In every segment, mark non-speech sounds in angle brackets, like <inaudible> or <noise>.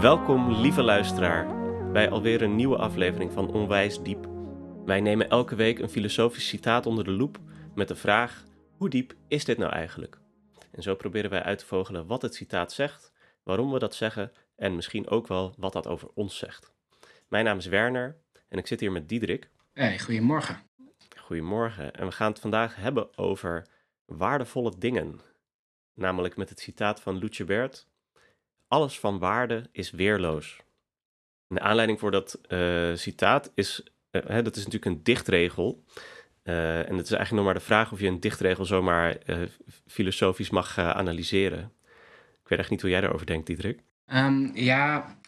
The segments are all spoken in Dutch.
Welkom, lieve luisteraar, bij alweer een nieuwe aflevering van Onwijs Diep. Wij nemen elke week een filosofisch citaat onder de loep met de vraag: hoe diep is dit nou eigenlijk? En zo proberen wij uit te vogelen wat het citaat zegt, waarom we dat zeggen en misschien ook wel wat dat over ons zegt. Mijn naam is Werner en ik zit hier met Diederik. Hey, goedemorgen. Goedemorgen. En we gaan het vandaag hebben over waardevolle dingen. Namelijk met het citaat van Luce Bert: Alles van waarde is weerloos. En de aanleiding voor dat eh, citaat is, uh, hè, dat is natuurlijk een dichtregel. Uh, en het is eigenlijk nog maar de vraag of je een dichtregel zomaar filosofisch mag analyseren. Ik weet echt niet hoe jij daarover denkt, Diederik. Um, ja,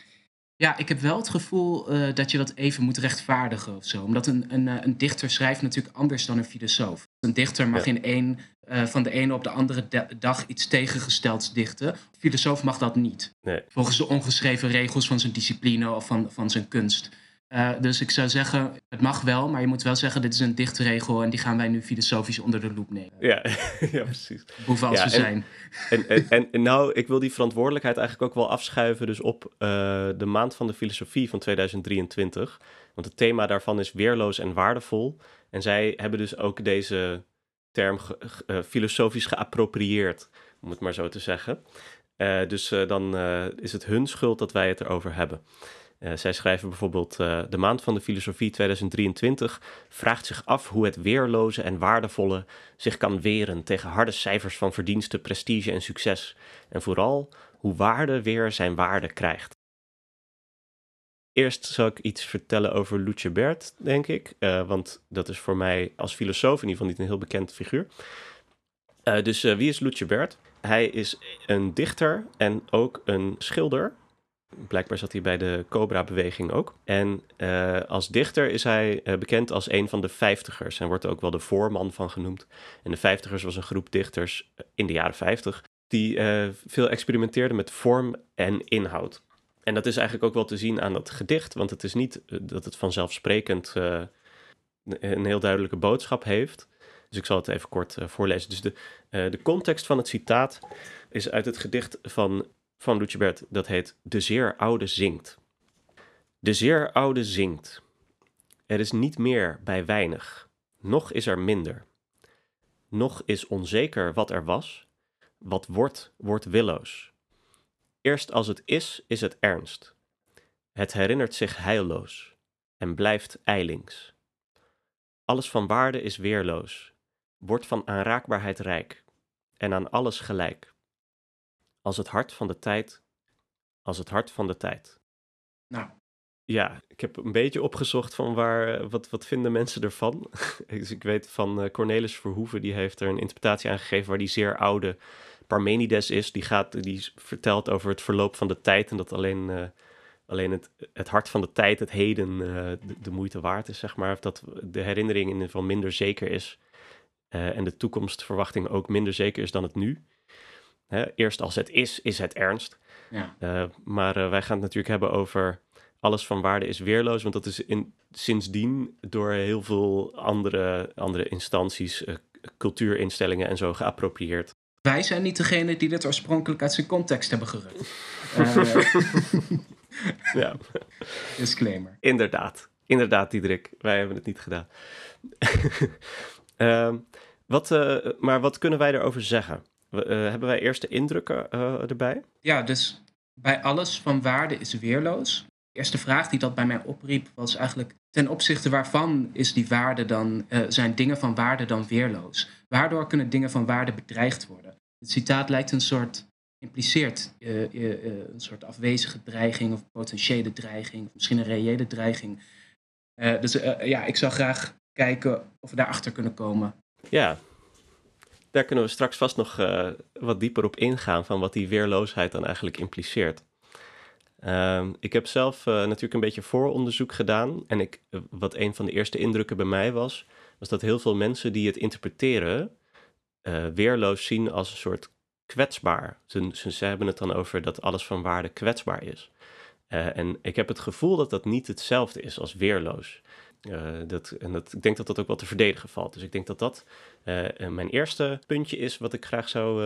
ja, ik heb wel het gevoel uh, dat je dat even moet rechtvaardigen of zo. Omdat een, een, een dichter schrijft natuurlijk anders dan een filosoof. Een dichter mag ja. in één, uh, van de ene op de andere dag iets tegengestelds dichten. Een filosoof mag dat niet. Nee. Volgens de ongeschreven regels van zijn discipline of van, van zijn kunst. Uh, dus ik zou zeggen, het mag wel, maar je moet wel zeggen, dit is een dichtregel en die gaan wij nu filosofisch onder de loep nemen. Ja, <laughs> ja precies. Hoeveel ja, en, zijn. En, en, en, en, nou, ik wil die verantwoordelijkheid eigenlijk ook wel afschuiven dus op uh, de maand van de filosofie van 2023. Want het thema daarvan is weerloos en waardevol. En zij hebben dus ook deze term ge, uh, filosofisch geapproprieerd, om het maar zo te zeggen. Dus dan is het hun schuld dat wij het erover hebben. Uh, zij schrijven bijvoorbeeld: uh, De maand van de filosofie 2023 vraagt zich af hoe het weerloze en waardevolle zich kan weren tegen harde cijfers van verdiensten, prestige en succes. En vooral hoe waarde weer zijn waarde krijgt. Eerst zal ik iets vertellen over Luce Bert, denk ik. Uh, want dat is voor mij als filosoof in ieder geval niet een heel bekend figuur. dus wie is Luce Bert? Hij is een dichter en ook een schilder. Blijkbaar zat hij bij de Cobra-beweging ook. En uh, als dichter is hij uh, bekend als een van de vijftigers. En wordt er ook wel de voorman van genoemd. En de vijftigers was een groep dichters in de jaren vijftig... die veel experimenteerden met vorm en inhoud. En dat is eigenlijk ook wel te zien aan dat gedicht. Want het is niet dat het vanzelfsprekend een heel duidelijke boodschap heeft. Dus ik zal het even kort voorlezen. Dus de, de context van het citaat is uit het gedicht van van Lucebert, dat heet De zeer oude zingt. De zeer oude zingt. Er is niet meer bij weinig, nog is er minder. Nog is onzeker wat er was, wat wordt, wordt willoos. Eerst als het is, is het ernst. Het herinnert zich heilloos en blijft eilings. Alles van waarde is weerloos, wordt van aanraakbaarheid rijk en aan alles gelijk als het hart van de tijd, als het hart van de tijd. Nou. Ja, ik heb een beetje opgezocht van waar, wat, wat vinden mensen ervan. <laughs> dus ik weet van uh, Cornelis Verhoeven, die heeft er een interpretatie aan gegeven waar die zeer oude Parmenides is. Die, gaat, die vertelt over het verloop van de tijd en dat alleen, uh, alleen het, het hart van de tijd, het heden, uh, de, de, moeite waard is, zeg maar. Of dat de herinnering in ieder geval minder zeker is en de toekomstverwachting ook minder zeker is dan het nu. Hè, eerst als het is, is het ernst. Ja. Uh, maar uh, wij gaan het natuurlijk hebben over alles van waarde is weerloos. Want dat is in, sindsdien door heel veel andere, andere instanties, uh, cultuurinstellingen en zo geapproprieerd. Wij zijn niet degene die dit oorspronkelijk uit zijn context hebben gerukt. <laughs> ja. Disclaimer. Inderdaad. Inderdaad, Diederik. Wij hebben het niet gedaan. <laughs> Ehm, wat, maar wat kunnen wij erover zeggen? Uh, hebben wij eerste indrukken uh, erbij? Ja, dus bij alles van waarde is weerloos. De eerste vraag die dat bij mij opriep was eigenlijk ten opzichte waarvan is die waarde dan, uh, zijn dingen van waarde dan weerloos? Waardoor kunnen dingen van waarde bedreigd worden? Het citaat lijkt een soort, impliceert een soort afwezige dreiging of potentiële dreiging, of misschien een reële dreiging. dus ja, ik zou graag kijken of we daarachter kunnen komen. Ja, daar kunnen we straks vast nog uh, wat dieper op ingaan van wat die weerloosheid dan eigenlijk impliceert. Uh, ik heb zelf uh, natuurlijk een beetje vooronderzoek gedaan. En ik, wat een van de eerste indrukken bij mij was, was dat heel veel mensen die het interpreteren, weerloos zien als een soort kwetsbaar. Ze, ze, ze, hebben het dan over dat alles van waarde kwetsbaar is. en ik heb het gevoel dat dat niet hetzelfde is als weerloos. Dat, en dat, ik denk dat dat ook wel te verdedigen valt. Dus ik denk dat dat mijn eerste puntje is wat ik graag zou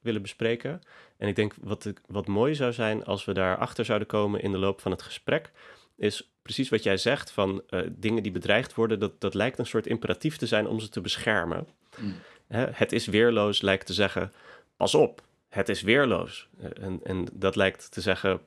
willen bespreken. En ik denk wat, wat mooi zou zijn als we daarachter zouden komen in de loop van het gesprek, is precies wat jij zegt van dingen die bedreigd worden, dat, dat lijkt een soort imperatief te zijn om ze te beschermen. Mm. Hè, het is weerloos lijkt te zeggen, pas op, het is weerloos. En, en dat lijkt te zeggen,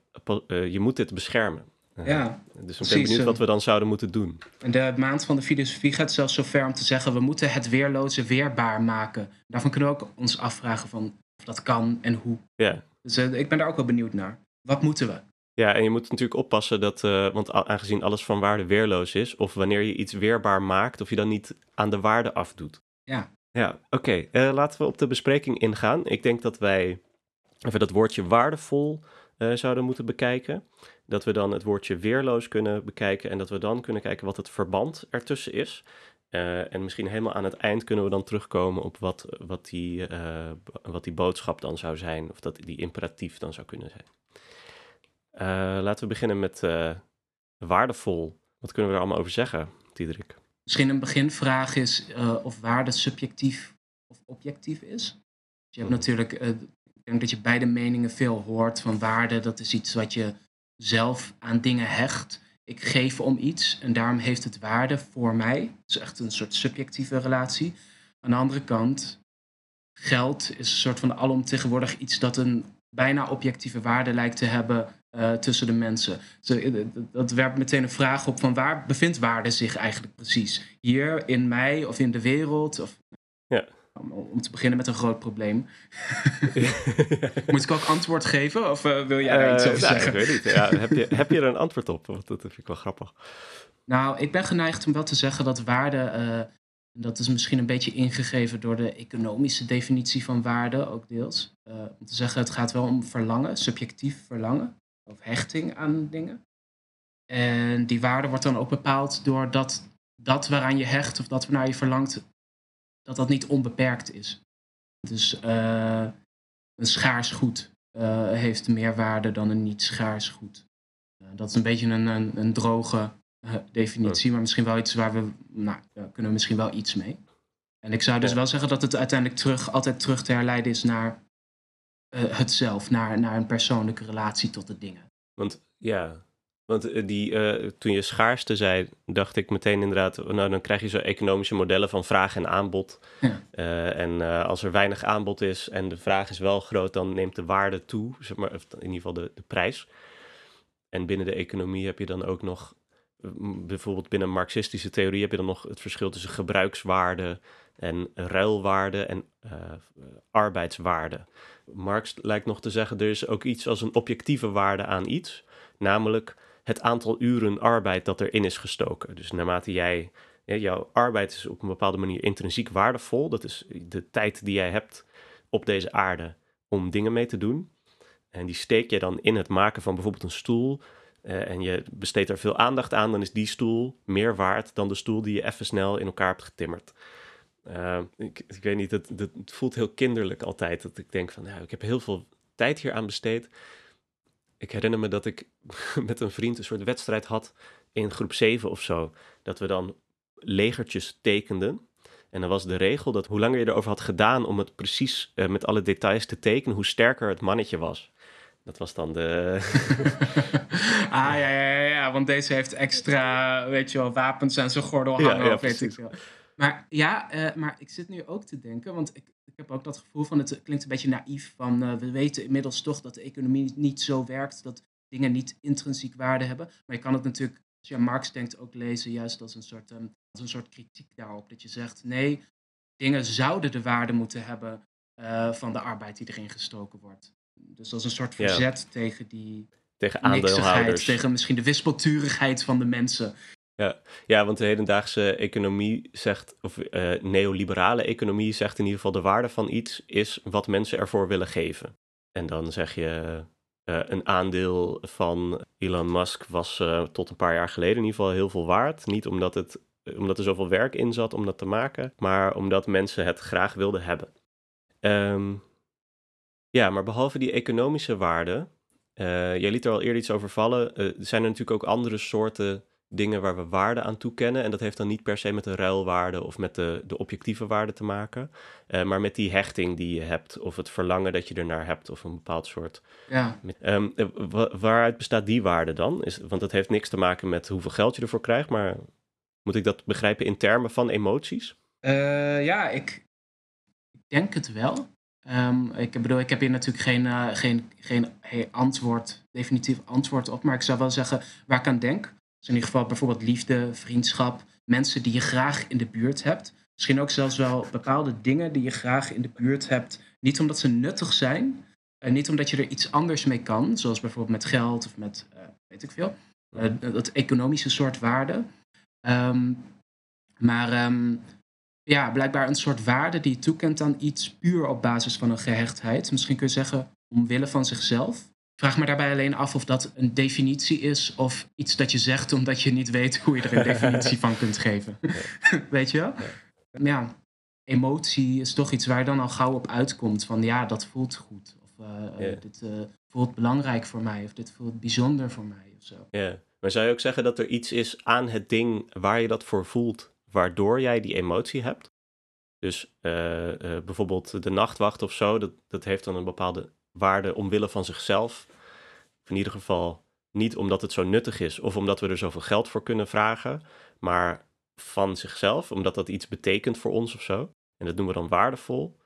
je moet dit beschermen. Ja, dus ik ben benieuwd wat we dan zouden moeten doen. En de maand van de filosofie gaat zelfs zo ver om te zeggen... we moeten het weerloze weerbaar maken. Daarvan kunnen we ook ons afvragen van of dat kan en hoe. Ja. Dus uh, ik ben daar ook wel benieuwd naar. Wat moeten we? Ja, en je moet natuurlijk oppassen dat, uh, want aangezien alles van waarde weerloos is... of wanneer je iets weerbaar maakt, of je dan niet aan de waarde afdoet. Ja. Ja, oké. Okay. Uh, laten we op de bespreking ingaan. Ik denk dat wij even dat woordje waardevol zouden moeten bekijken dat we dan het woordje weerloos kunnen bekijken en dat we dan kunnen kijken wat het verband ertussen is. Uh, en misschien helemaal aan het eind kunnen we dan terugkomen op wat, wat, die, uh, wat die boodschap dan zou zijn, of dat die imperatief dan zou kunnen zijn. Uh, laten we beginnen met waardevol. Wat kunnen we er allemaal over zeggen, Diederik? Misschien een beginvraag is of waarde subjectief of objectief is. Dus je hebt mhm. natuurlijk, ik denk dat je beide meningen veel hoort van waarde. Dat is iets wat je zelf aan dingen hecht. Ik geef om iets en daarom heeft het waarde voor mij. Het is echt een soort subjectieve relatie. Aan de andere kant, geld is een soort van alomtegenwoordig iets dat een bijna objectieve waarde lijkt te hebben uh, tussen de mensen. Dus, dat werpt meteen een vraag op van waar bevindt waarde zich eigenlijk precies? Hier, in mij of in de wereld? Of, ja. Om, te beginnen met een groot probleem. <laughs> Moet ik ook antwoord geven of uh, wil jij daar iets over uh, zeggen? ik weet niet. Ja, heb, je, heb je er een antwoord op? Want dat vind ik wel grappig. Nou, ik ben geneigd om wel te zeggen dat waarde, uh, dat is misschien een beetje ingegeven door de economische definitie van waarde, ook deels. om te zeggen, het gaat wel om verlangen, subjectief verlangen, of hechting aan dingen. En die waarde wordt dan ook bepaald door dat, dat waaraan je hecht of dat waarnaar je verlangt dat dat niet onbeperkt is. Dus uh, een schaars goed uh, heeft meer waarde dan een niet schaars goed. Uh, dat is een beetje een, een, een droge definitie, maar misschien wel iets waar we, nou, daar kunnen we misschien wel iets mee. En ik zou dus wel zeggen dat het uiteindelijk terug, altijd terug te herleiden is naar het zelf, naar, naar een persoonlijke relatie tot de dingen. Want ja, want eh, die, uh, toen je schaarste zei, dacht ik meteen inderdaad, nou dan krijg je zo economische modellen van vraag en aanbod. Ja. Uh, en uh, als er weinig aanbod is en de vraag is wel groot, dan neemt de waarde toe, zeg maar, of in ieder geval de, de prijs. En binnen de economie heb je dan ook nog, bijvoorbeeld binnen marxistische theorie, heb je dan nog het verschil tussen gebruikswaarde en ruilwaarde en arbeidswaarde. Marx lijkt nog te zeggen, er is ook iets als een objectieve waarde aan iets, namelijk het aantal uren arbeid dat erin is gestoken. Dus naarmate jij, jouw arbeid is op een bepaalde manier intrinsiek waardevol. Dat is de tijd die jij hebt op deze aarde om dingen mee te doen. En die steek je dan in het maken van bijvoorbeeld een stoel. Uh, en je besteedt er veel aandacht aan, dan is die stoel meer waard dan de stoel die je even snel in elkaar hebt getimmerd. Uh, ik, ik, weet niet, het, het, voelt heel kinderlijk altijd. Dat ik denk van, nou, ik heb heel veel tijd hier aan besteed ik herinner me dat ik <laughs> met een vriend een soort wedstrijd had in groep 7 of zo. Dat we dan legertjes tekenden. En dan was de regel dat hoe langer je erover had gedaan om het precies uh, met alle details te tekenen, hoe sterker het mannetje was. Dat was dan de. <laughs> ah ja, ja, ja, want deze heeft extra, weet je wel, wapens aan zijn gordel hangen. Ja, ja, weet ik veel. Maar ja, uh, maar ik zit nu ook te denken, want ik, ik heb ook dat gevoel van het klinkt een beetje naïef van uh, we weten inmiddels toch dat de economie niet zo werkt, dat dingen niet intrinsiek waarde hebben. Maar je kan het natuurlijk, als je aan Marx denkt, ook lezen juist als een soort, um, als een soort kritiek daarop. Dat je zegt, nee, dingen zouden de waarde moeten hebben uh, van de arbeid die erin gestoken wordt. Dus als een soort verzet tegen die tegen aandeelhouders. Tegen misschien de wispelturigheid van de mensen. Ja, ja, want de hedendaagse economie zegt, of uh, neoliberale economie zegt in ieder geval de waarde van iets is wat mensen ervoor willen geven. En dan zeg je, uh, een aandeel van Elon Musk was uh, tot een paar jaar geleden in ieder geval heel veel waard. Niet omdat, het, omdat er zoveel werk in zat om dat te maken, maar omdat mensen het graag wilden hebben. Um, ja, maar behalve die economische waarde, jij liet er al eerder iets over vallen, zijn er natuurlijk ook andere soorten dingen waar we waarde aan toekennen. En dat heeft dan niet per se met de ruilwaarde of met de, de objectieve waarde te maken. Uh, maar met die hechting die je hebt, of het verlangen dat je ernaar hebt, of een bepaald soort. Ja. Um, waaruit bestaat die waarde dan? Is, want dat heeft niks te maken met hoeveel geld je ervoor krijgt, maar moet ik dat begrijpen in termen van emoties? Uh, ja, ik, ik denk het wel. Um, ik bedoel, ik heb hier natuurlijk geen, uh, geen, geen hey, antwoord, definitief antwoord op. Maar ik zou wel zeggen waar ik aan denk. Dus in ieder geval bijvoorbeeld liefde, vriendschap, mensen die je graag in de buurt hebt. Misschien ook zelfs wel bepaalde dingen die je graag in de buurt hebt. Niet omdat ze nuttig zijn, uh, niet omdat je er iets anders mee kan. Zoals bijvoorbeeld met geld of met, uh, weet ik veel. dat economische soort waarde. Um, maar um, ja, blijkbaar een soort waarde die je toekent aan iets puur op basis van een gehechtheid. Misschien kun je zeggen omwille van zichzelf. Vraag me daarbij alleen af of dat een definitie is of iets dat je zegt omdat je niet weet hoe je er een <laughs> definitie van kunt geven. <laughs> weet je wel? Ja, emotie is toch iets waar je dan al gauw op uitkomt van ja, dat voelt goed. Of uh, dit uh, voelt belangrijk voor mij of dit voelt bijzonder voor mij of zo. Ja, maar zou je ook zeggen dat er iets is aan het ding waar je dat voor voelt? waardoor jij die emotie hebt. Dus uh, bijvoorbeeld de nachtwacht of zo, dat, dat heeft dan een bepaalde waarde omwille van zichzelf. In ieder geval niet omdat het zo nuttig is of omdat we er zoveel geld voor kunnen vragen, maar van zichzelf, omdat dat iets betekent voor ons of zo. En dat noemen we dan waardevol.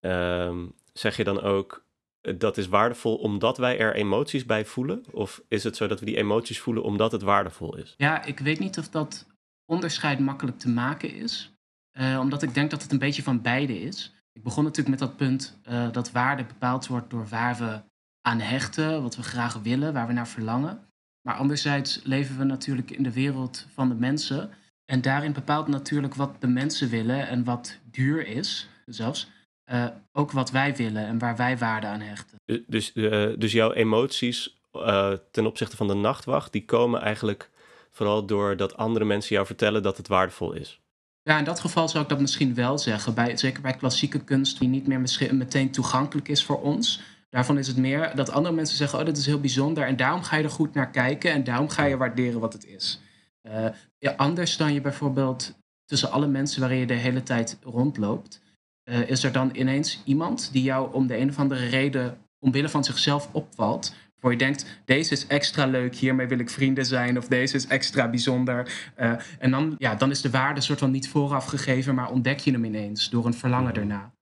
Um, zeg je dan ook, eh, dat is waardevol omdat wij er emoties bij voelen? Of is het zo dat we die emoties voelen omdat het waardevol is? Ja, ik weet niet of dat onderscheid makkelijk te maken is. Uh, omdat ik denk dat het een beetje van beide is. Ik begon natuurlijk met dat punt uh, dat waarde bepaald wordt door waar we aan hechten, wat we graag willen, waar we naar verlangen. Maar anderzijds leven we natuurlijk in de wereld van de mensen. En daarin bepaalt natuurlijk wat de mensen willen en wat duur is, zelfs. Uh, ook wat wij willen en waar wij waarde aan hechten. Dus, dus jouw emoties ten opzichte van de nachtwacht, die komen eigenlijk Vooral doordat andere mensen jou vertellen dat het waardevol is. Ja, in dat geval zou ik dat misschien wel zeggen. Bij, zeker bij klassieke kunst, die niet meer meteen toegankelijk is voor ons. Daarvan is het meer dat andere mensen zeggen: Oh, dit is heel bijzonder. En daarom ga je er goed naar kijken. En daarom ga je waarderen wat het is. Uh, ja, anders dan je bijvoorbeeld tussen alle mensen waarin je de hele tijd rondloopt. Uh, is er dan ineens iemand die jou om de een of andere reden omwille van zichzelf opvalt. Waar je denkt, deze is extra leuk, hiermee wil ik vrienden zijn. Of deze is extra bijzonder. Uh, en dan, ja, dan is de waarde soort van niet vooraf gegeven, maar ontdek je hem ineens door een verlangen erna.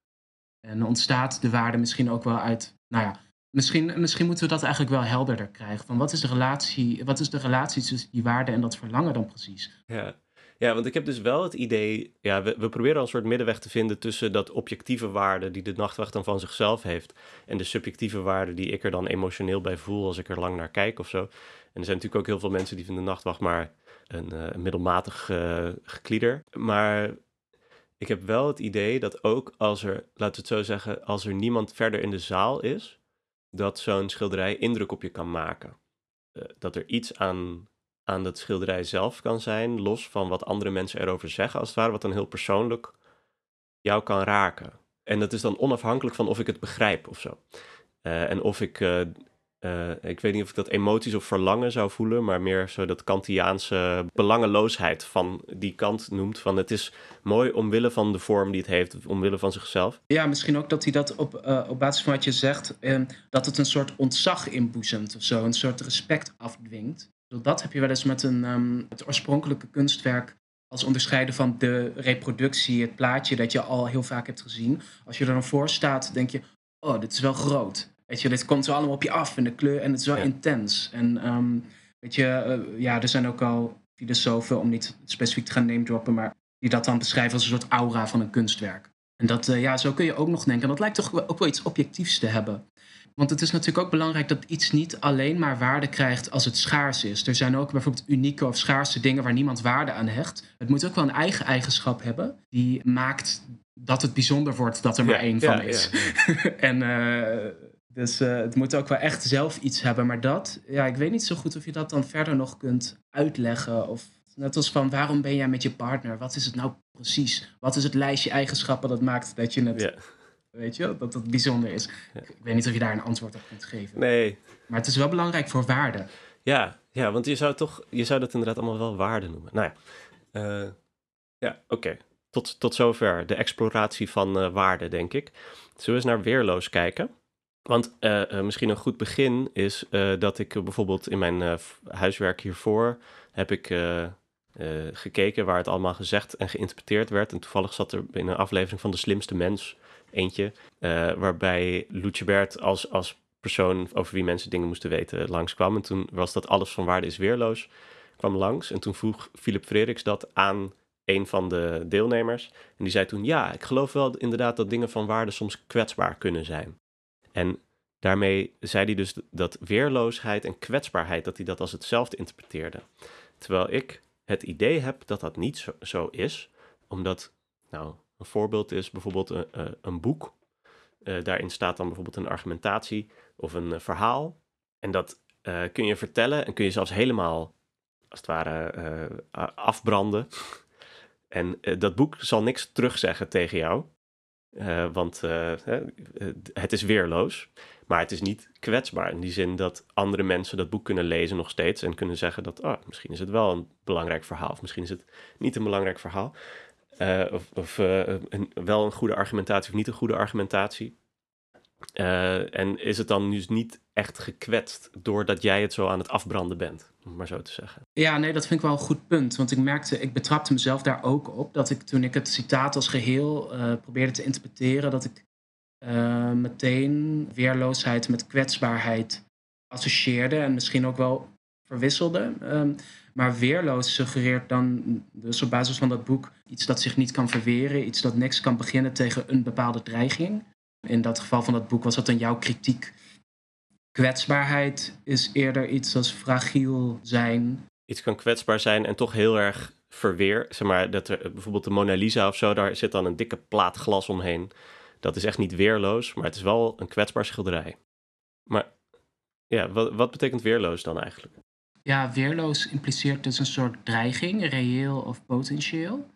En ontstaat de waarde misschien ook wel uit, nou ja, misschien, misschien moeten we dat eigenlijk wel helderder krijgen. Van wat is de relatie, wat is de relatie tussen die waarde en dat verlangen dan precies? Ja. Ja, want ik heb dus wel het idee, ja, we, we proberen al een soort middenweg te vinden tussen dat objectieve waarde die de nachtwacht dan van zichzelf heeft en de subjectieve waarde die ik er dan emotioneel bij voel als ik er lang naar kijk of zo. En er zijn natuurlijk ook heel veel mensen die vinden de nachtwacht maar een, uh, middelmatig uh, geklieder. Maar ik heb wel het idee dat ook als er, laten we het zo zeggen, als er niemand verder in de zaal is, dat zo'n schilderij indruk op je kan maken. Uh, dat er iets aan aan het schilderij zelf kan zijn, los van wat andere mensen erover zeggen, als het ware, wat dan heel persoonlijk jou kan raken. En dat is dan onafhankelijk van of ik het begrijp of zo. Uh, en of ik, uh, uh, ik weet niet of ik dat emoties of verlangen zou voelen, maar meer zo dat Kantiaanse belangeloosheid van die kant noemt. Van het is mooi omwille van de vorm die het heeft, omwille van zichzelf. Ja, misschien ook dat hij dat op, op basis van wat je zegt, dat het een soort ontzag inboezemt of zo, een soort respect afdwingt. Dat heb je wel eens met een, um, het oorspronkelijke kunstwerk als onderscheiden van de reproductie, het plaatje dat je al heel vaak hebt gezien. Als je er dan voor staat, denk je, oh, dit is wel groot. Weet je, dit komt zo allemaal op je af in de kleur en het is wel intens. En um, weet je, uh, ja, er zijn ook al filosofen, om niet specifiek te gaan name droppen, maar die dat dan beschrijven als een soort aura van een kunstwerk. En dat, uh, ja, zo kun je ook nog denken. En dat lijkt toch ook wel iets objectiefs te hebben. Want het is natuurlijk ook belangrijk dat iets niet alleen maar waarde krijgt als het schaars is. Er zijn ook bijvoorbeeld unieke of schaarse dingen waar niemand waarde aan hecht. Het moet ook wel een eigen eigenschap hebben die maakt dat het bijzonder wordt dat er maar één van is. Ja. <laughs> en uh, dus uh, het moet ook wel echt zelf iets hebben. Maar dat, ja, ik weet niet zo goed of je dat dan verder nog kunt uitleggen. Of net als van waarom ben jij met je partner? Wat is het nou precies? Wat is het lijstje eigenschappen dat maakt dat je het Weet je, dat dat bijzonder is. Ik weet niet of je daar een antwoord op kunt geven. Nee. Maar het is wel belangrijk voor waarde. Ja, Ja, want je zou toch, je zou dat inderdaad allemaal wel waarde noemen. Nou ja, uh, ja, oké. Tot, tot zover de exploratie van uh, waarde, denk ik. Zullen we eens naar weerloos kijken? Want uh, misschien een goed begin is dat ik bijvoorbeeld in mijn huiswerk hiervoor heb ik gekeken waar het allemaal gezegd en geïnterpreteerd werd. En toevallig zat er in een aflevering van De Slimste Mens eentje, waarbij Lucebert als, als persoon over wie mensen dingen moesten weten langskwam. En toen was dat alles van waarde is weerloos kwam langs. En toen vroeg Philip Frederiks dat aan een van de deelnemers. En die zei toen: Ja, ik geloof wel inderdaad dat dingen van waarde soms kwetsbaar kunnen zijn. En daarmee zei hij dus dat weerloosheid en kwetsbaarheid, dat hij dat als hetzelfde interpreteerde. Terwijl ik het idee heb dat dat niet zo, zo is, omdat, nou, een voorbeeld is bijvoorbeeld een, eh, een boek. Uh, daarin staat dan bijvoorbeeld een argumentatie of een verhaal. En dat kun je vertellen en kun je zelfs helemaal als het ware afbranden. <laughs> En dat boek zal niks terugzeggen tegen jou. Want het is weerloos. Maar het is niet kwetsbaar. In die zin dat andere mensen dat boek kunnen lezen nog steeds. En kunnen zeggen dat oh, misschien is het wel een belangrijk verhaal. Of misschien is het niet een belangrijk verhaal. Of, of een, wel een goede argumentatie of niet een goede argumentatie. Uh, en is het dan dus niet echt gekwetst doordat jij het zo aan het afbranden bent, om maar zo te zeggen? Ja, nee, dat vind ik wel een goed punt. Want ik merkte, ik betrapte mezelf daar ook op, dat ik toen ik het citaat als geheel probeerde te interpreteren, dat ik meteen weerloosheid met kwetsbaarheid associeerde en misschien ook wel verwisselde. Um, maar weerloos suggereert dan, dus op basis van dat boek, iets dat zich niet kan verweren, iets dat niks kan beginnen tegen een bepaalde dreiging. In dat geval van dat boek was dat dan jouw kritiek. Kwetsbaarheid is eerder iets als fragiel zijn. Iets kan kwetsbaar zijn en toch heel erg verweer. Zeg maar, dat er bijvoorbeeld de Mona Lisa of zo, daar zit dan een dikke plaat glas omheen. Dat is echt niet weerloos, maar het is wel een kwetsbaar schilderij. Maar ja, wat, wat betekent weerloos dan eigenlijk? Ja, weerloos impliceert dus een soort dreiging, reëel of potentieel.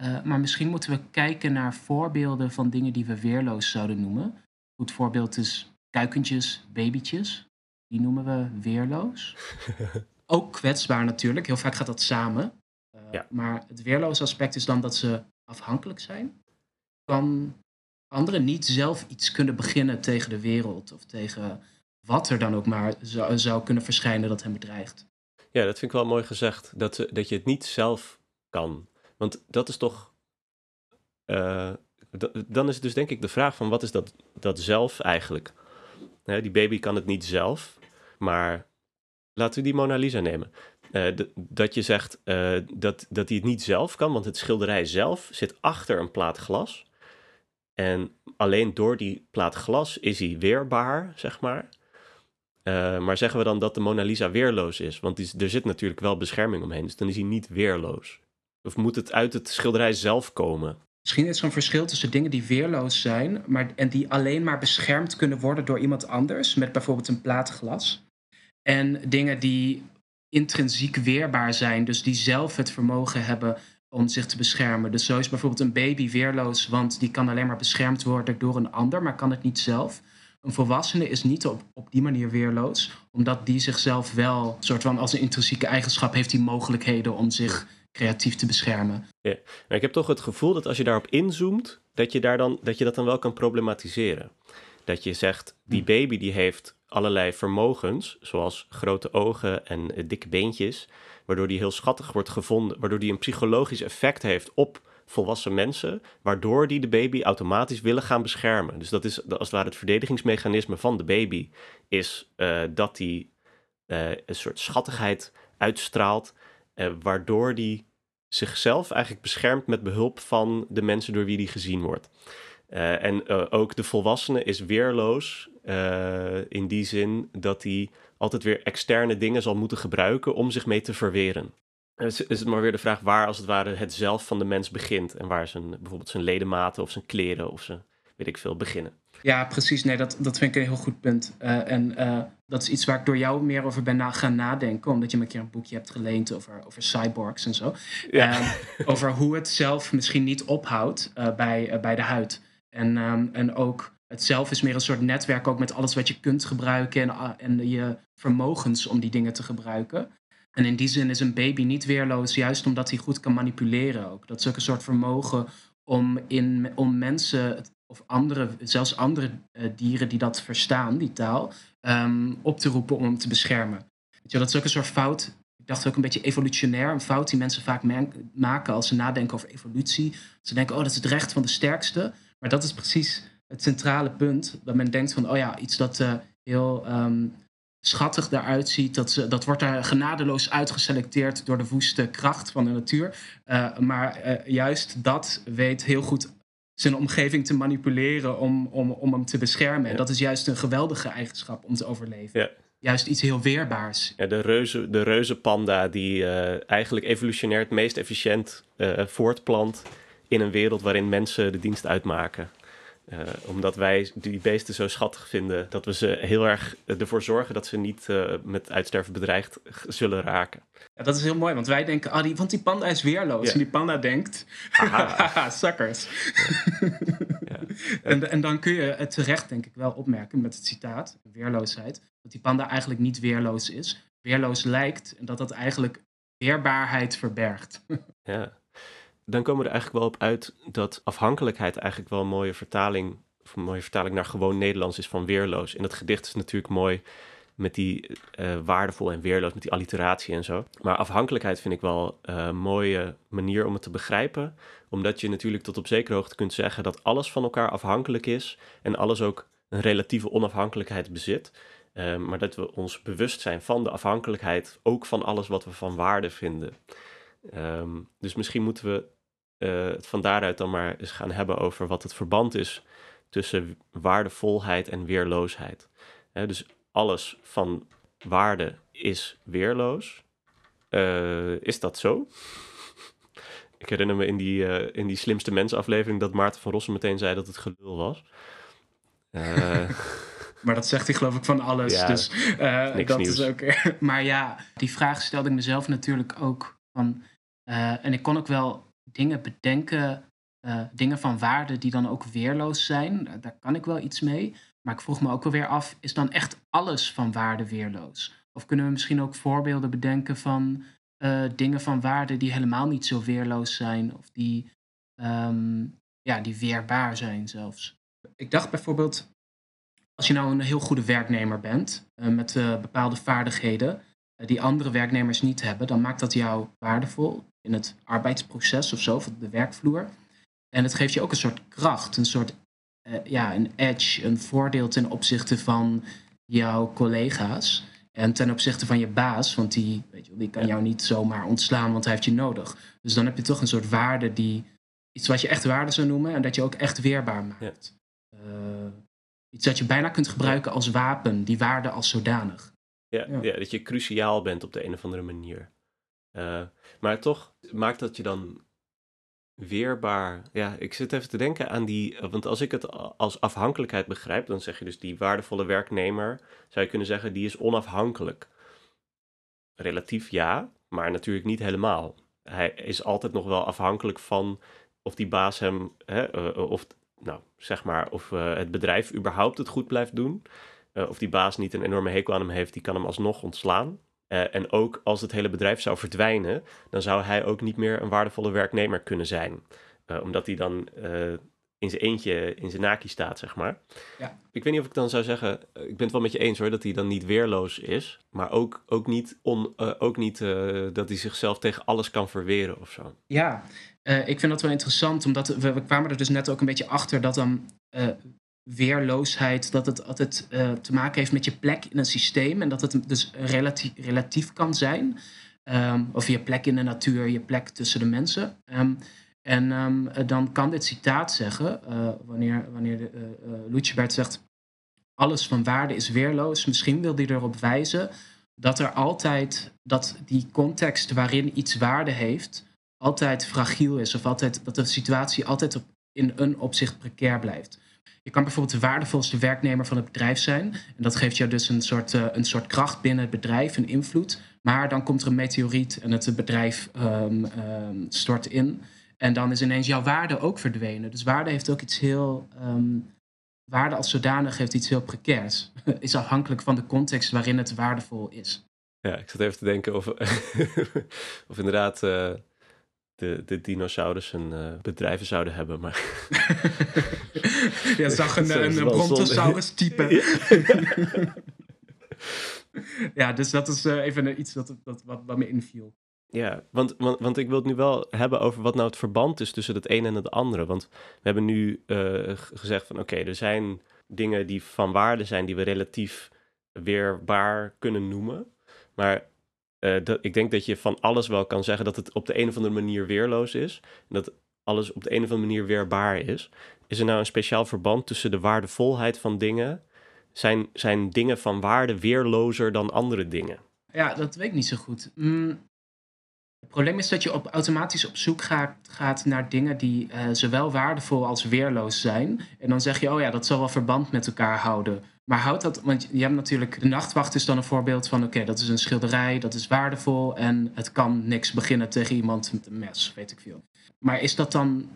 Uh, maar misschien moeten we kijken naar voorbeelden van dingen die we weerloos zouden noemen. Een goed voorbeeld is kuikentjes, babytjes. Die noemen we weerloos. <laughs> Ook kwetsbaar natuurlijk, heel vaak gaat dat samen. Uh, ja. Maar het weerloos aspect is dan dat ze afhankelijk zijn van anderen. Niet zelf iets kunnen beginnen tegen de wereld of tegen wat er dan ook maar zou, zou kunnen verschijnen dat hem bedreigt. Ja, dat vind ik wel mooi gezegd. Dat, dat je het niet zelf kan. Want dat is toch. Uh, dan is het dus denk ik de vraag van wat is dat, dat zelf eigenlijk? die baby kan het niet zelf, maar laten we die Mona Lisa nemen. Uh, dat je zegt dat, dat hij het niet zelf kan, want het schilderij zelf zit achter een plaat glas. En alleen door die plaat glas is hij weerbaar, zeg maar. Uh, maar zeggen we dan dat de Mona Lisa weerloos is? Want die, er zit natuurlijk wel bescherming omheen, dus dan is hij niet weerloos. Of moet het uit het schilderij zelf komen? Misschien is er een verschil tussen dingen die weerloos zijn maar, en die alleen maar beschermd kunnen worden door iemand anders, met bijvoorbeeld een plaatglas. En dingen die intrinsiek weerbaar zijn, dus die zelf het vermogen hebben om zich te beschermen. Dus zo is bijvoorbeeld een baby weerloos, want die kan alleen maar beschermd worden door een ander, maar kan het niet zelf. Een volwassene is niet op, op die manier weerloos, omdat die zichzelf wel, soort van als een intrinsieke eigenschap, heeft die mogelijkheden om zich creatief te beschermen. Ja, maar ik heb toch het gevoel dat als je daarop inzoomt, dat je, daar dan, dat je dat dan wel kan problematiseren. Dat je zegt, die baby die heeft allerlei vermogens, zoals grote ogen en uh, dikke beentjes, waardoor die heel schattig wordt gevonden, waardoor die een psychologisch effect heeft op volwassen mensen, waardoor die de baby automatisch willen gaan beschermen. Dus dat is als het ware het verdedigingsmechanisme van de baby, is uh, dat die uh, een soort schattigheid uitstraalt uh, waardoor die zichzelf eigenlijk beschermt met behulp van de mensen door wie die gezien wordt. En ook de volwassene is weerloos in die zin dat hij altijd weer externe dingen zal moeten gebruiken om zich mee te verweren. Dus is het maar weer de vraag waar als het ware het zelf van de mens begint en waar zijn, bijvoorbeeld zijn ledematen of zijn kleren of zijn weet ik veel beginnen. Ja, precies. Nee, dat, dat vind ik een heel goed punt. Uh, en uh, dat is iets waar ik door jou meer over ben na gaan nadenken. Omdat je me een keer een boekje hebt geleend over, over cyborgs en zo. Ja. Uh, over hoe het zelf misschien niet ophoudt bij, bij de huid. En, um, en ook het zelf is meer een soort netwerk ook met alles wat je kunt gebruiken. En, en je vermogens om die dingen te gebruiken. En in die zin is een baby niet weerloos, juist omdat hij goed kan manipuleren ook. Dat is ook een soort vermogen om, in, om mensen of andere, zelfs andere uh, dieren die dat verstaan, die taal, um, op te roepen om te beschermen. Weet je, dat is ook een soort fout. Ik dacht ook een beetje evolutionair, een fout die mensen vaak maken als ze nadenken over evolutie. Ze denken, oh, dat is het recht van de sterkste. Maar dat is precies het centrale punt. Dat men denkt van, oh ja, iets dat uh, heel um, schattig eruit ziet. Dat, ze, dat wordt daar genadeloos uitgeselecteerd door de woeste kracht van de natuur. Uh, maar uh, juist dat weet heel goed zijn omgeving te manipuleren om, om, om hem te beschermen. En dat is juist een geweldige eigenschap om te overleven. Ja. Juist iets heel weerbaars. Ja, de, reuze, de reuzenpanda die uh, eigenlijk evolutionair het meest efficiënt voortplant in een wereld waarin mensen de dienst uitmaken. Uh, omdat wij die beesten zo schattig vinden dat we ze heel erg ervoor zorgen dat ze niet uh, met uitsterven bedreigd zullen raken. Ja, dat is heel mooi, want wij denken, ah, die, want die panda is weerloos. Ja. En die panda denkt, haha, <laughs> suckers. Ja. <laughs> En, en dan kun je het terecht, denk ik, wel opmerken met het citaat, weerloosheid, dat die panda eigenlijk niet weerloos is. Weerloos lijkt en dat dat eigenlijk weerbaarheid verbergt. ja dan komen we er eigenlijk wel op uit dat afhankelijkheid eigenlijk wel een mooie vertaling, een mooie vertaling naar gewoon Nederlands is van weerloos. En dat gedicht is natuurlijk mooi met die uh, waardevol en weerloos, met die alliteratie en zo. Maar afhankelijkheid vind ik wel een mooie manier om het te begrijpen. Omdat je natuurlijk tot op zekere hoogte kunt zeggen dat alles van elkaar afhankelijk is en alles ook een relatieve onafhankelijkheid bezit. Uh, maar dat we ons bewust zijn van de afhankelijkheid, ook van alles wat we van waarde vinden. Um, dus misschien moeten we uh, het van daaruit dan maar eens gaan hebben over wat het verband is tussen waardevolheid en weerloosheid. He, dus alles van waarde is weerloos. Uh, is dat zo? <laughs> Ik herinner me in die, uh, in die slimste mensen aflevering dat Maarten van Rossen meteen zei dat het gelul was. <laughs> maar dat zegt hij geloof ik van alles. Ja, dus dat nieuws. is ook. <laughs> maar ja, die vraag stelde ik mezelf natuurlijk ook. Van, en ik kon ook wel dingen bedenken, uh, dingen van waarde die dan ook weerloos zijn. Daar kan ik wel iets mee. Maar ik vroeg me ook wel weer af, is dan echt alles van waarde weerloos? Of kunnen we misschien ook voorbeelden bedenken van uh, dingen van waarde die helemaal niet zo weerloos zijn, of die, um, ja, die weerbaar zijn zelfs? Ik dacht bijvoorbeeld, als je nou een heel goede werknemer bent, uh, met bepaalde vaardigheden, die andere werknemers niet hebben, dan maakt dat jou waardevol in het arbeidsproces of zo, of de werkvloer. En het geeft je ook een soort kracht, een soort uh, ja, een edge, een voordeel ten opzichte van jouw collega's. En ten opzichte van je baas, want die, weet je, die kan jou niet zomaar ontslaan, want hij heeft je nodig. Dus dan heb je toch een soort waarde die, iets wat je echt waarde zou noemen en dat je ook echt weerbaar maakt. Ja. Uh, iets dat je bijna kunt gebruiken als wapen, die waarde als zodanig. Ja, ja. ja, dat je cruciaal bent op de een of andere manier. Uh, maar toch maakt dat je dan weerbaar. Ja, ik zit even te denken aan die. Want als ik het als afhankelijkheid begrijp, dan zeg je dus die waardevolle werknemer. Zou je kunnen zeggen, die is onafhankelijk. Relatief ja, maar natuurlijk niet helemaal. Hij is altijd nog wel afhankelijk van of die baas hem. Hè, of, nou, zeg maar, of het bedrijf überhaupt het goed blijft doen. Uh, of die baas niet een enorme hekel aan hem heeft, die kan hem alsnog ontslaan. Uh, en ook als het hele bedrijf zou verdwijnen, dan zou hij ook niet meer een waardevolle werknemer kunnen zijn. Uh, omdat hij dan in zijn eentje in zijn naki staat, zeg maar. Ja. Ik weet niet of ik dan zou zeggen, ik ben het wel met je eens hoor, dat hij dan niet weerloos is. Maar ook, ook niet, on, ook niet dat hij zichzelf tegen alles kan verweren of zo. Ja, ik vind dat wel interessant, omdat we, we, kwamen er dus net ook een beetje achter dat dan weerloosheid, dat het altijd uh, te maken heeft met je plek in een systeem en dat het dus relatief, relatief kan zijn. Um, of je plek in de natuur, je plek tussen de mensen. Um, en um, dan kan dit citaat zeggen, uh, wanneer, wanneer de, zegt, alles van waarde is weerloos. Misschien wil hij erop wijzen dat er altijd, dat die context waarin iets waarde heeft, altijd fragiel is. Of altijd, dat de situatie altijd in een opzicht precair blijft. Je kan bijvoorbeeld de waardevolste werknemer van het bedrijf zijn. En dat geeft jou dus een soort, uh, een soort kracht binnen het bedrijf, een invloed. Maar dan komt er een meteoriet en het bedrijf um, um, stort in. En dan is ineens jouw waarde ook verdwenen. Dus waarde heeft ook iets heel. Um, waarde als zodanig heeft iets heel precairs. <laughs> is afhankelijk van de context waarin het waardevol is. Ja, ik zat even te denken of, <laughs> of inderdaad uh, de, de dinosaurussen uh, bedrijven zouden hebben. Maar... <laughs> ja, zag <laughs> een, een, een brontosaurus type. <laughs> ja, dus dat is uh, even iets dat, dat, wat, wat me inviel. Ja, want, want, want ik wil het nu wel hebben over wat nou het verband is tussen het een en het andere. Want we hebben nu uh, gezegd van oké, er zijn dingen die van waarde zijn die we relatief weerbaar kunnen noemen. Maar uh, dat, ik denk dat je van alles wel kan zeggen dat het op de een of andere manier weerloos is. En dat alles op de een of andere manier weerbaar is. Is er nou een speciaal verband tussen de waardevolheid van dingen? Zijn, zijn dingen van waarde weerlozer dan andere dingen? Ja, dat weet ik niet zo goed. Mm, het probleem is dat je op, automatisch op zoek gaat, gaat naar dingen die uh, zowel waardevol als weerloos zijn. En dan zeg je, oh ja, dat zal wel verband met elkaar houden. Maar houdt dat, want je hebt natuurlijk, de nachtwacht is dan een voorbeeld van, oké, dat is een schilderij, dat is waardevol en het kan niks beginnen tegen iemand met een mes, weet ik veel. Maar is dat dan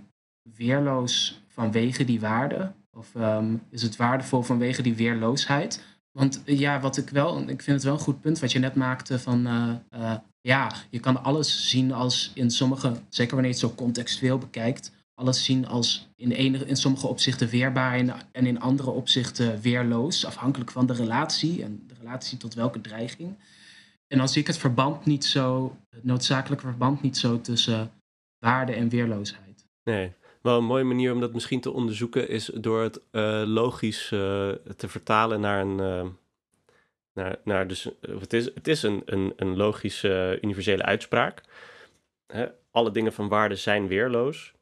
weerloos vanwege die waarde? Of um, is het waardevol vanwege die weerloosheid? Want ja, wat ik wel, ik vind het wel een goed punt wat je net maakte van, uh, uh, ja, je kan alles zien als in sommige, zeker wanneer je het zo contextueel bekijkt, alles zien als in, enige, in sommige opzichten weerbaar en, in andere opzichten weerloos, afhankelijk van de relatie en de relatie tot welke dreiging. En dan zie ik het verband niet zo, het noodzakelijke verband niet zo tussen waarde en weerloosheid. Nee, wel een mooie manier om dat misschien te onderzoeken is door het uh, logisch uh, te vertalen naar een. Uh, naar, naar dus, het is, het is een, een, een logische universele uitspraak. Alle dingen van waarde zijn weerloos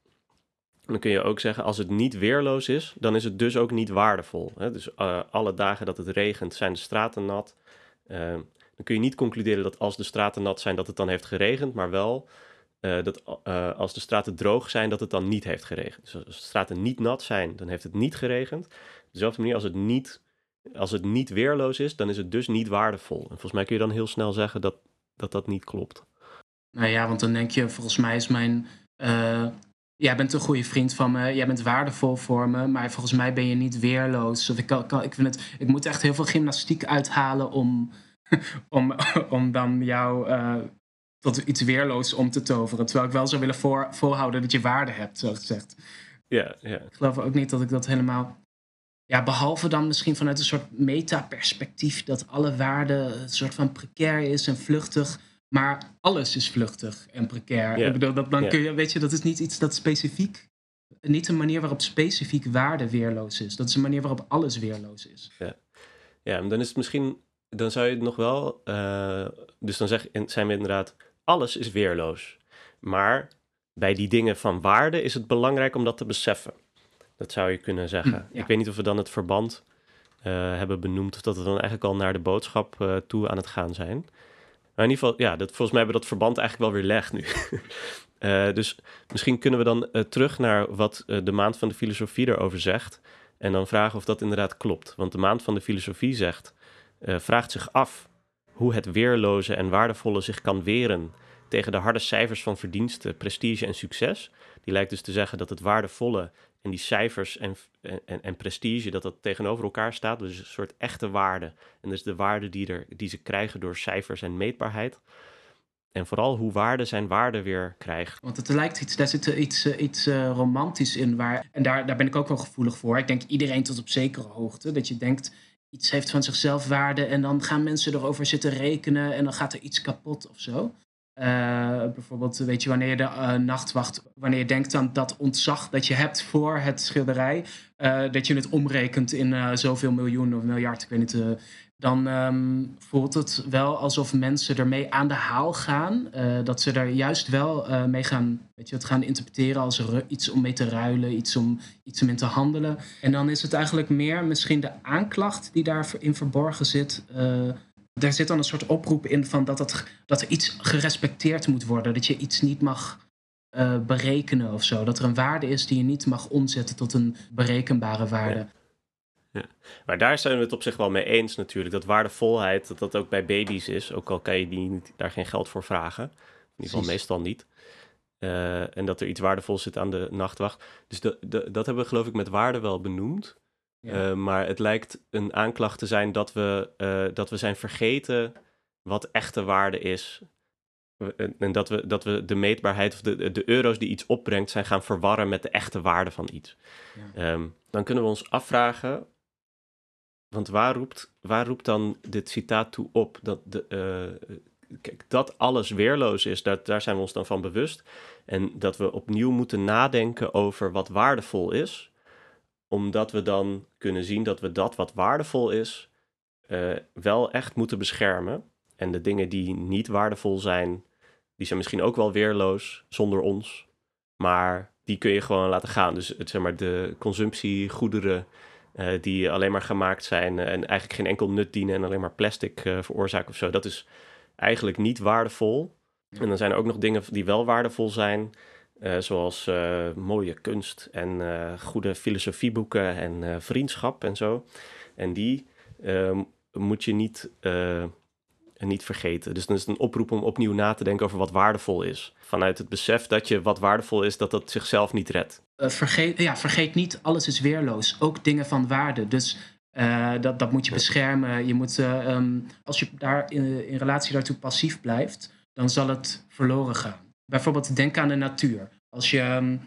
dan kun je ook zeggen, als het niet weerloos is, dan is het dus ook niet waardevol. Hè? Dus uh, alle dagen dat het regent, zijn de straten nat. Uh, dan kun je niet concluderen dat als de straten nat zijn, dat het dan heeft geregend, maar wel uh, dat als de straten droog zijn, dat het dan niet heeft geregend. Dus als de straten niet nat zijn, dan heeft het niet geregend. Op dezelfde manier, als het niet, als het niet weerloos is, dan is het dus niet waardevol. En volgens mij kun je dan heel snel zeggen dat dat, dat niet klopt. Nou ja, want dan denk je, volgens mij is mijn jij bent een goede vriend van me, jij bent waardevol voor me, maar volgens mij ben je niet weerloos. Of ik, kan, ik, vind het, ik moet echt heel veel gymnastiek uithalen om, <laughs> om, om dan jou uh, tot iets weerloos om te toveren. Terwijl ik wel zou willen voor, volhouden dat je waarde hebt, zo gezegd. Ja, ja. Ik geloof ook niet dat ik dat helemaal. Ja, behalve dan misschien vanuit een soort metaperspectief dat alle waarde een soort van precair is en vluchtig maar alles is vluchtig en precair. Ik bedoel, dat, dan kun je, weet je, dat is niet iets dat specifiek, niet een manier waarop specifiek waarde weerloos is. Dat is een manier waarop alles weerloos is. Ja, ja dan is het misschien, dan zou je het nog wel, uh, dus dan zeg, zijn we inderdaad, alles is weerloos. Maar bij die dingen van waarde is het belangrijk om dat te beseffen. Dat zou je kunnen zeggen. Hm, Ik weet niet of we dan het verband uh, hebben benoemd, of dat we dan eigenlijk al naar de boodschap uh, toe aan het gaan zijn. Maar in ieder geval, ja, dat, volgens mij hebben we dat verband eigenlijk wel weer leg nu. uh, <laughs> dus misschien kunnen we dan uh, terug naar wat uh, de maand van de filosofie erover zegt. En dan vragen of dat inderdaad klopt. Want de maand van de filosofie zegt, vraagt zich af hoe het weerloze en waardevolle zich kan weren tegen de harde cijfers van verdiensten, prestige en succes. Die lijkt dus te zeggen dat het waardevolle en die cijfers en, en, en prestige, dat dat tegenover elkaar staat. Dus een soort echte waarde. En dus de waarde die, er, die ze krijgen door cijfers en meetbaarheid. En vooral hoe waarde zijn waarde weer krijgt. Want het lijkt iets, daar zit iets, uh, iets uh, romantisch in. Waar, en daar, daar ben ik ook wel gevoelig voor. Ik denk iedereen tot op zekere hoogte. Dat je denkt, iets heeft van zichzelf waarde. En dan gaan mensen erover zitten rekenen. En dan gaat er iets kapot of zo. Uh, bijvoorbeeld, weet je, wanneer je de uh, nachtwacht, wanneer je denkt aan dat ontzag dat je hebt voor het schilderij, dat je het omrekent in zoveel miljoen of miljard, ik weet niet, dan um, voelt het wel alsof mensen ermee aan de haal gaan. dat ze er juist wel mee gaan, weet je, het gaan interpreteren als iets om mee te ruilen, iets om, iets om in te handelen. En dan is het eigenlijk meer misschien de aanklacht die daarin verborgen zit daar zit dan een soort oproep in van dat, het, dat er iets gerespecteerd moet worden. Dat je iets niet mag uh, berekenen of zo. Dat er een waarde is die je niet mag omzetten tot een berekenbare waarde. Ja. Ja. Maar daar zijn we het op zich wel mee eens natuurlijk. Dat waardevolheid, dat dat ook bij baby's is. Ook al kan je die niet, daar geen geld voor vragen. In ieder geval meestal niet. Uh, en dat er iets waardevols zit aan de nachtwacht. Dus de, de, dat hebben we geloof ik met waarde wel benoemd. Ja. Uh, maar het lijkt een aanklacht te zijn dat we, uh, dat we zijn vergeten wat echte waarde is. En dat we, dat we de meetbaarheid of de, de euro's die iets opbrengt zijn gaan verwarren met de echte waarde van iets. Ja. Ehm, dan kunnen we ons afvragen, want waar roept, waar roept dan dit citaat toe op? Dat, de, uh, kijk, dat alles weerloos is, dat, daar zijn we ons dan van bewust. En dat we opnieuw moeten nadenken over wat waardevol is, omdat we dan kunnen zien dat we dat wat waardevol is, uh, wel echt moeten beschermen. En de dingen die niet waardevol zijn, die zijn misschien ook wel weerloos zonder ons. Maar die kun je gewoon laten gaan. Dus het, zeg maar, de consumptiegoederen uh, die alleen maar gemaakt zijn en eigenlijk geen enkel nut dienen en alleen maar plastic uh, veroorzaken of zo. Dat is eigenlijk niet waardevol. En dan zijn er ook nog dingen die wel waardevol zijn. Uh, zoals mooie kunst en goede filosofieboeken en vriendschap en zo. En die ehm, moet je niet niet vergeten. Dus dan is het een oproep om opnieuw na te denken over wat waardevol is. Vanuit het besef dat je wat waardevol is, dat dat zichzelf niet redt. Vergeet, ja, vergeet niet, alles is weerloos. Ook dingen van waarde. Dus dat, dat moet je beschermen. Je moet, um, als je daar in, in relatie daartoe passief blijft, dan zal het verloren gaan. Bijvoorbeeld denk aan de natuur. Als je um,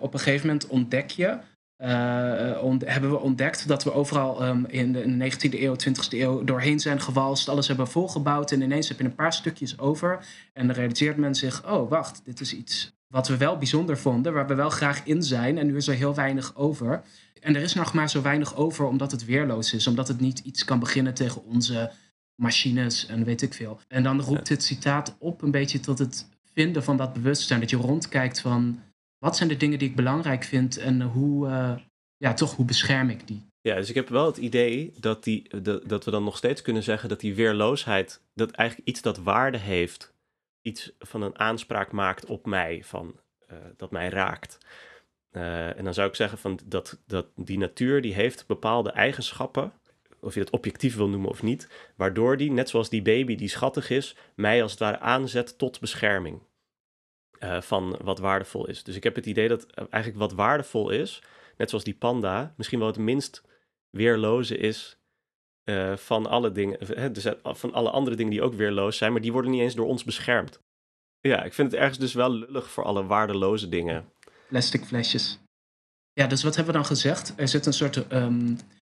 op een gegeven moment ontdek je uh, ont hebben we ontdekt dat we overal um, in, de, in, de, 19e eeuw, 20e eeuw doorheen zijn gewalst. Alles hebben volgebouwd en ineens heb je een paar stukjes over. En dan realiseert men zich, oh wacht, dit is iets wat we wel bijzonder vonden, waar we wel graag in zijn. En nu is er heel weinig over. En er is nog maar zo weinig over omdat het weerloos is. Omdat het niet iets kan beginnen tegen onze machines en weet ik veel. En dan roept dit citaat op een beetje tot het vinden van dat bewustzijn. Dat je rondkijkt van wat zijn de dingen die ik belangrijk vind en hoe, uh, ja, toch, hoe bescherm ik die? Ja, dus ik heb wel het idee dat, die, dat we dan nog steeds kunnen zeggen dat die weerloosheid, dat eigenlijk iets dat waarde heeft, iets van een aanspraak maakt op mij, van, uh, dat mij raakt. Uh, en dan zou ik zeggen van dat, dat die natuur die heeft bepaalde eigenschappen, of je het objectief wil noemen of niet, waardoor die, net zoals die baby die schattig is, mij als het ware aanzet tot bescherming. Uh, van wat waardevol is. Dus ik heb het idee dat eh, eigenlijk wat waardevol is, net zoals die panda, misschien wel het minst weerloze is uh, van alle dingen, dus van alle andere dingen die ook weerloos zijn, maar die worden niet eens door ons beschermd. Ja, ik vind het ergens dus wel lullig voor alle waardeloze dingen. Plastic flesjes. Ja, dus wat hebben we dan gezegd? Er zit een soort um,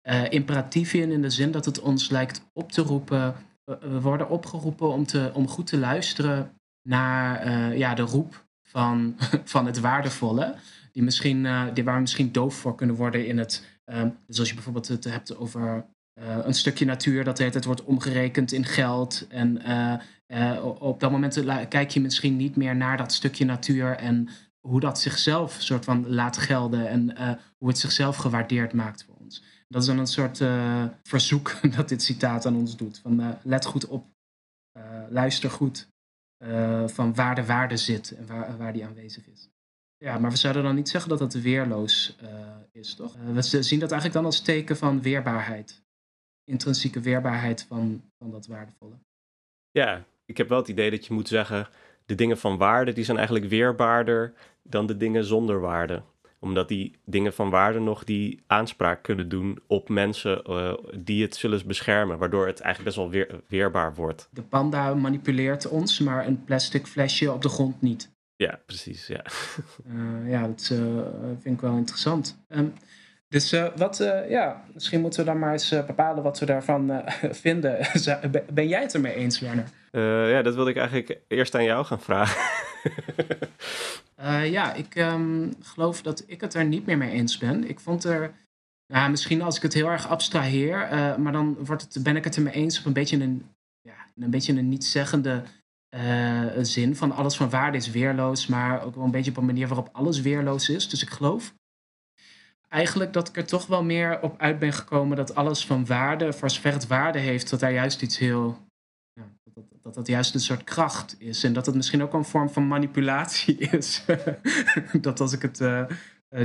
uh, imperatief in, in de zin dat het ons lijkt op te roepen. We worden opgeroepen om, te, om goed te luisteren naar uh, ja, de roep van, <laughs> van het waardevolle. Die misschien, uh, die waar we misschien doof voor kunnen worden in het. Um, dus als je bijvoorbeeld het hebt over een stukje natuur dat tijd wordt omgerekend in geld. En op dat moment kijk je misschien niet meer naar dat stukje natuur en hoe dat zichzelf soort van laat gelden en hoe het zichzelf gewaardeerd maakt. Dat is dan een soort verzoek <laughs> dat dit citaat aan ons doet. Van let goed op, luister goed van waar de waarde zit en waar, waar die aanwezig is. Ja, maar we zouden dan niet zeggen dat dat weerloos is, toch? We zien dat eigenlijk dan als teken van weerbaarheid. Intrinsieke weerbaarheid van, van dat waardevolle. Ja, ik heb wel het idee dat je moet zeggen... de dingen van waarde die zijn eigenlijk weerbaarder dan de dingen zonder waarde omdat die dingen van waarde nog die aanspraak kunnen doen op mensen uh, die het zullen beschermen. Waardoor het eigenlijk best wel weer, weerbaar wordt. De panda manipuleert ons, maar een plastic flesje op de grond niet. Ja, precies. Ja, uh, <laughs> ja dat uh, vind ik wel interessant. Um, dus wat, ja, misschien moeten we dan maar eens bepalen wat we daarvan <laughs> vinden. <laughs> ben jij het ermee eens, Werner? ja, dat wilde ik eigenlijk eerst aan jou gaan vragen. Uh, <laughs> ja, ik um, geloof dat ik het er niet meer mee eens ben. Ik vond er, nou, misschien als ik het heel erg abstraheer, uh, maar dan wordt het, ben ik het er mee eens op een beetje een, ja, een, beetje een niet-zeggende uh, zin. Van alles van waarde is weerloos, maar ook wel een beetje op een manier waarop alles weerloos is. Dus ik geloof eigenlijk dat ik er toch wel meer op uit ben gekomen dat alles van waarde, voor zover het waarde heeft, dat daar juist iets heel dat, dat dat juist een soort kracht is. En dat het misschien ook een vorm van manipulatie <laughs> is. <laughs> dat als ik het. Uh,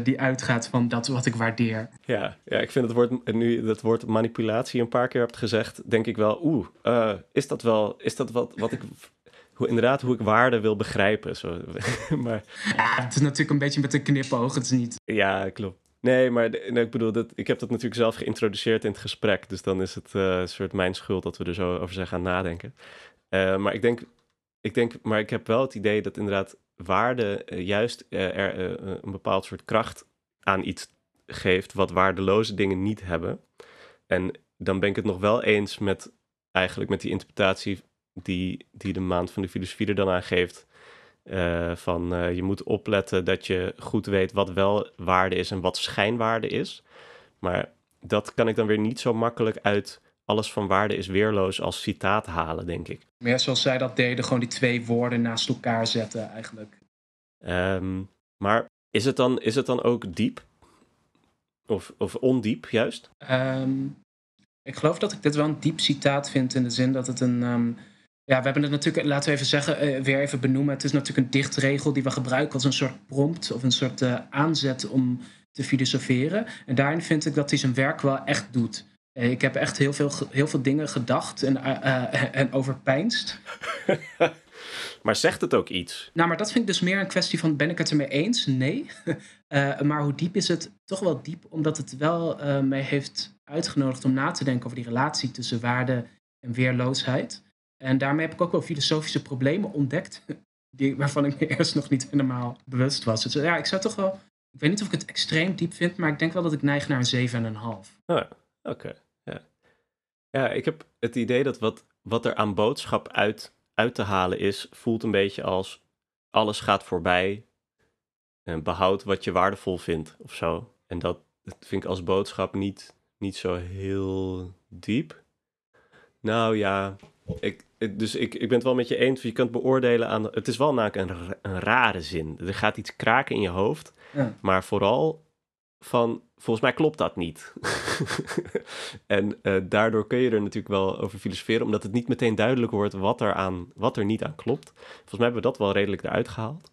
die uitgaat van dat wat ik waardeer. Ja, ja ik vind het woord, nu dat woord manipulatie een paar keer hebt gezegd, denk ik wel, oeh, uh, is dat wel, is dat wat, wat ik, hoe, inderdaad, hoe ik waarde wil begrijpen. Zo. <laughs> maar, ja, het is natuurlijk een beetje met een knipoog, het is niet... Ja, klopt. Nee, maar ik bedoel, dat, ik heb dat natuurlijk zelf geïntroduceerd in het gesprek. Dus dan is het uh, een soort mijn schuld dat we er zo over zijn gaan nadenken. Uh, maar ik denk, ik denk, maar ik heb wel het idee dat inderdaad waarde uh, juist er een bepaald soort kracht aan iets geeft wat waardeloze dingen niet hebben. En dan ben ik het nog wel eens met eigenlijk met die interpretatie die, die de maand van de filosofie er dan aan geeft. Uh, van uh, je moet opletten dat je goed weet wat wel waarde is en wat schijnwaarde is. Maar dat kan ik dan weer niet zo makkelijk uit alles van waarde is weerloos als citaat halen, denk ik. Meer zoals zij dat deden, gewoon die twee woorden naast elkaar zetten eigenlijk. Um, maar is het, dan, is het dan ook diep? Of, of ondiep, juist? Um, ik geloof dat ik dit wel een diep citaat vind in de zin dat het een... Um, ja, we hebben het natuurlijk, laten we even zeggen, uh, weer even benoemen. Het is natuurlijk een dichtregel die we gebruiken als een soort prompt of een soort uh, aanzet om te filosoferen. En daarin vind ik dat hij zijn werk wel echt doet. Uh, ik heb echt heel veel, heel veel dingen gedacht en, en overpeinst. <laughs> maar zegt het ook iets? Nou, maar dat vind ik dus meer een kwestie van: ben ik het ermee eens? Nee. <laughs> maar hoe diep is het? Toch wel diep, omdat het wel mij heeft uitgenodigd om na te denken over die relatie tussen waarde en weerloosheid. En daarmee heb ik ook wel filosofische problemen ontdekt, <laughs> die, waarvan ik me eerst nog niet helemaal bewust was. Dus ja, ik zou toch wel, ik weet niet of ik het extreem diep vind, maar ik denk wel dat ik neig naar een 7,5. Oh, oké. Ja. ja, ik heb het idee dat wat, wat er aan boodschap uit, uit te halen is, voelt een beetje als alles gaat voorbij. En behoud wat je waardevol vindt of zo. En dat, dat vind ik als boodschap niet, niet zo heel diep. Nou ja, ik, dus ik, ik ben het wel met je eens. Je kunt beoordelen aan. Het is wel namelijk een, een rare zin. Er gaat iets kraken in je hoofd. Ja. Maar vooral van. Volgens mij klopt dat niet. <laughs> en uh, daardoor kun je er natuurlijk wel over filosoferen, omdat het niet meteen duidelijk wordt wat er, aan, wat er niet aan klopt. Volgens mij hebben we dat wel redelijk eruit gehaald.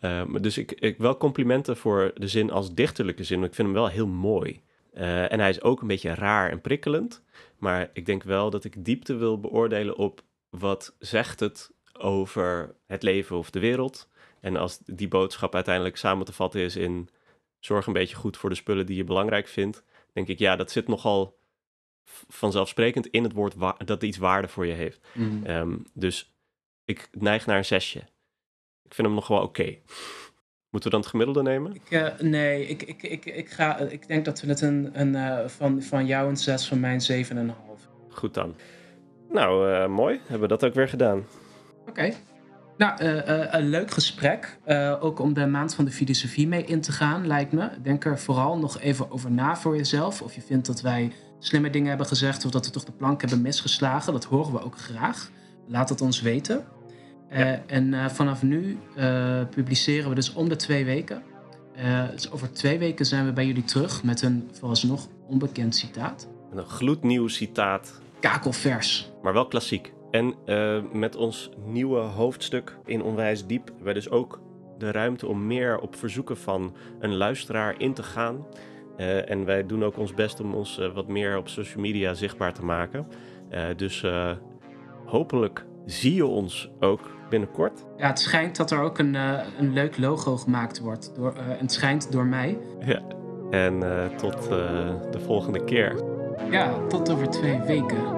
Uh, dus ik, ik wel complimenten voor de zin als dichterlijke zin. Ik vind hem wel heel mooi. Uh, en hij is ook een beetje raar en prikkelend. Maar ik denk wel dat ik diepte wil beoordelen op wat zegt het over het leven of de wereld. En als die boodschap uiteindelijk samen te vatten is in zorg een beetje goed voor de spullen die je belangrijk vindt, denk ik ja, dat zit nogal vanzelfsprekend in het woord dat iets waarde voor je heeft. Mm. Um, dus ik neig naar een zesje. Ik vind hem nog wel oké. Moeten we dan het gemiddelde nemen? Ik, uh, nee, ik, ik, ik, ik, ga, ik denk dat we het een, een, uh, van, van jou een 6, van mij een 7,5. Goed dan. Nou, uh, mooi. Hebben we dat ook weer gedaan. Oké. Okay. Nou, een leuk gesprek. ook om de maand van de filosofie mee in te gaan, lijkt me. Denk er vooral nog even over na voor jezelf. Of je vindt dat wij slimme dingen hebben gezegd of dat we toch de plank hebben misgeslagen. Dat horen we ook graag. Laat het ons weten. Uh, en uh, vanaf nu uh, publiceren we dus om de twee weken. dus over twee weken zijn we bij jullie terug met een vooralsnog onbekend citaat. Een gloednieuw citaat. Kakelvers. Maar wel klassiek. En met ons nieuwe hoofdstuk in Onwijs Diep hebben we dus ook de ruimte om meer op verzoeken van een luisteraar in te gaan. en wij doen ook ons best om ons wat meer op social media zichtbaar te maken. dus hopelijk zie je ons ook binnenkort. Ja, het schijnt dat er ook een, uh, een leuk logo gemaakt wordt. Door, uh, het schijnt door mij. Ja, en uh, tot de volgende keer. Ja, tot over twee weken.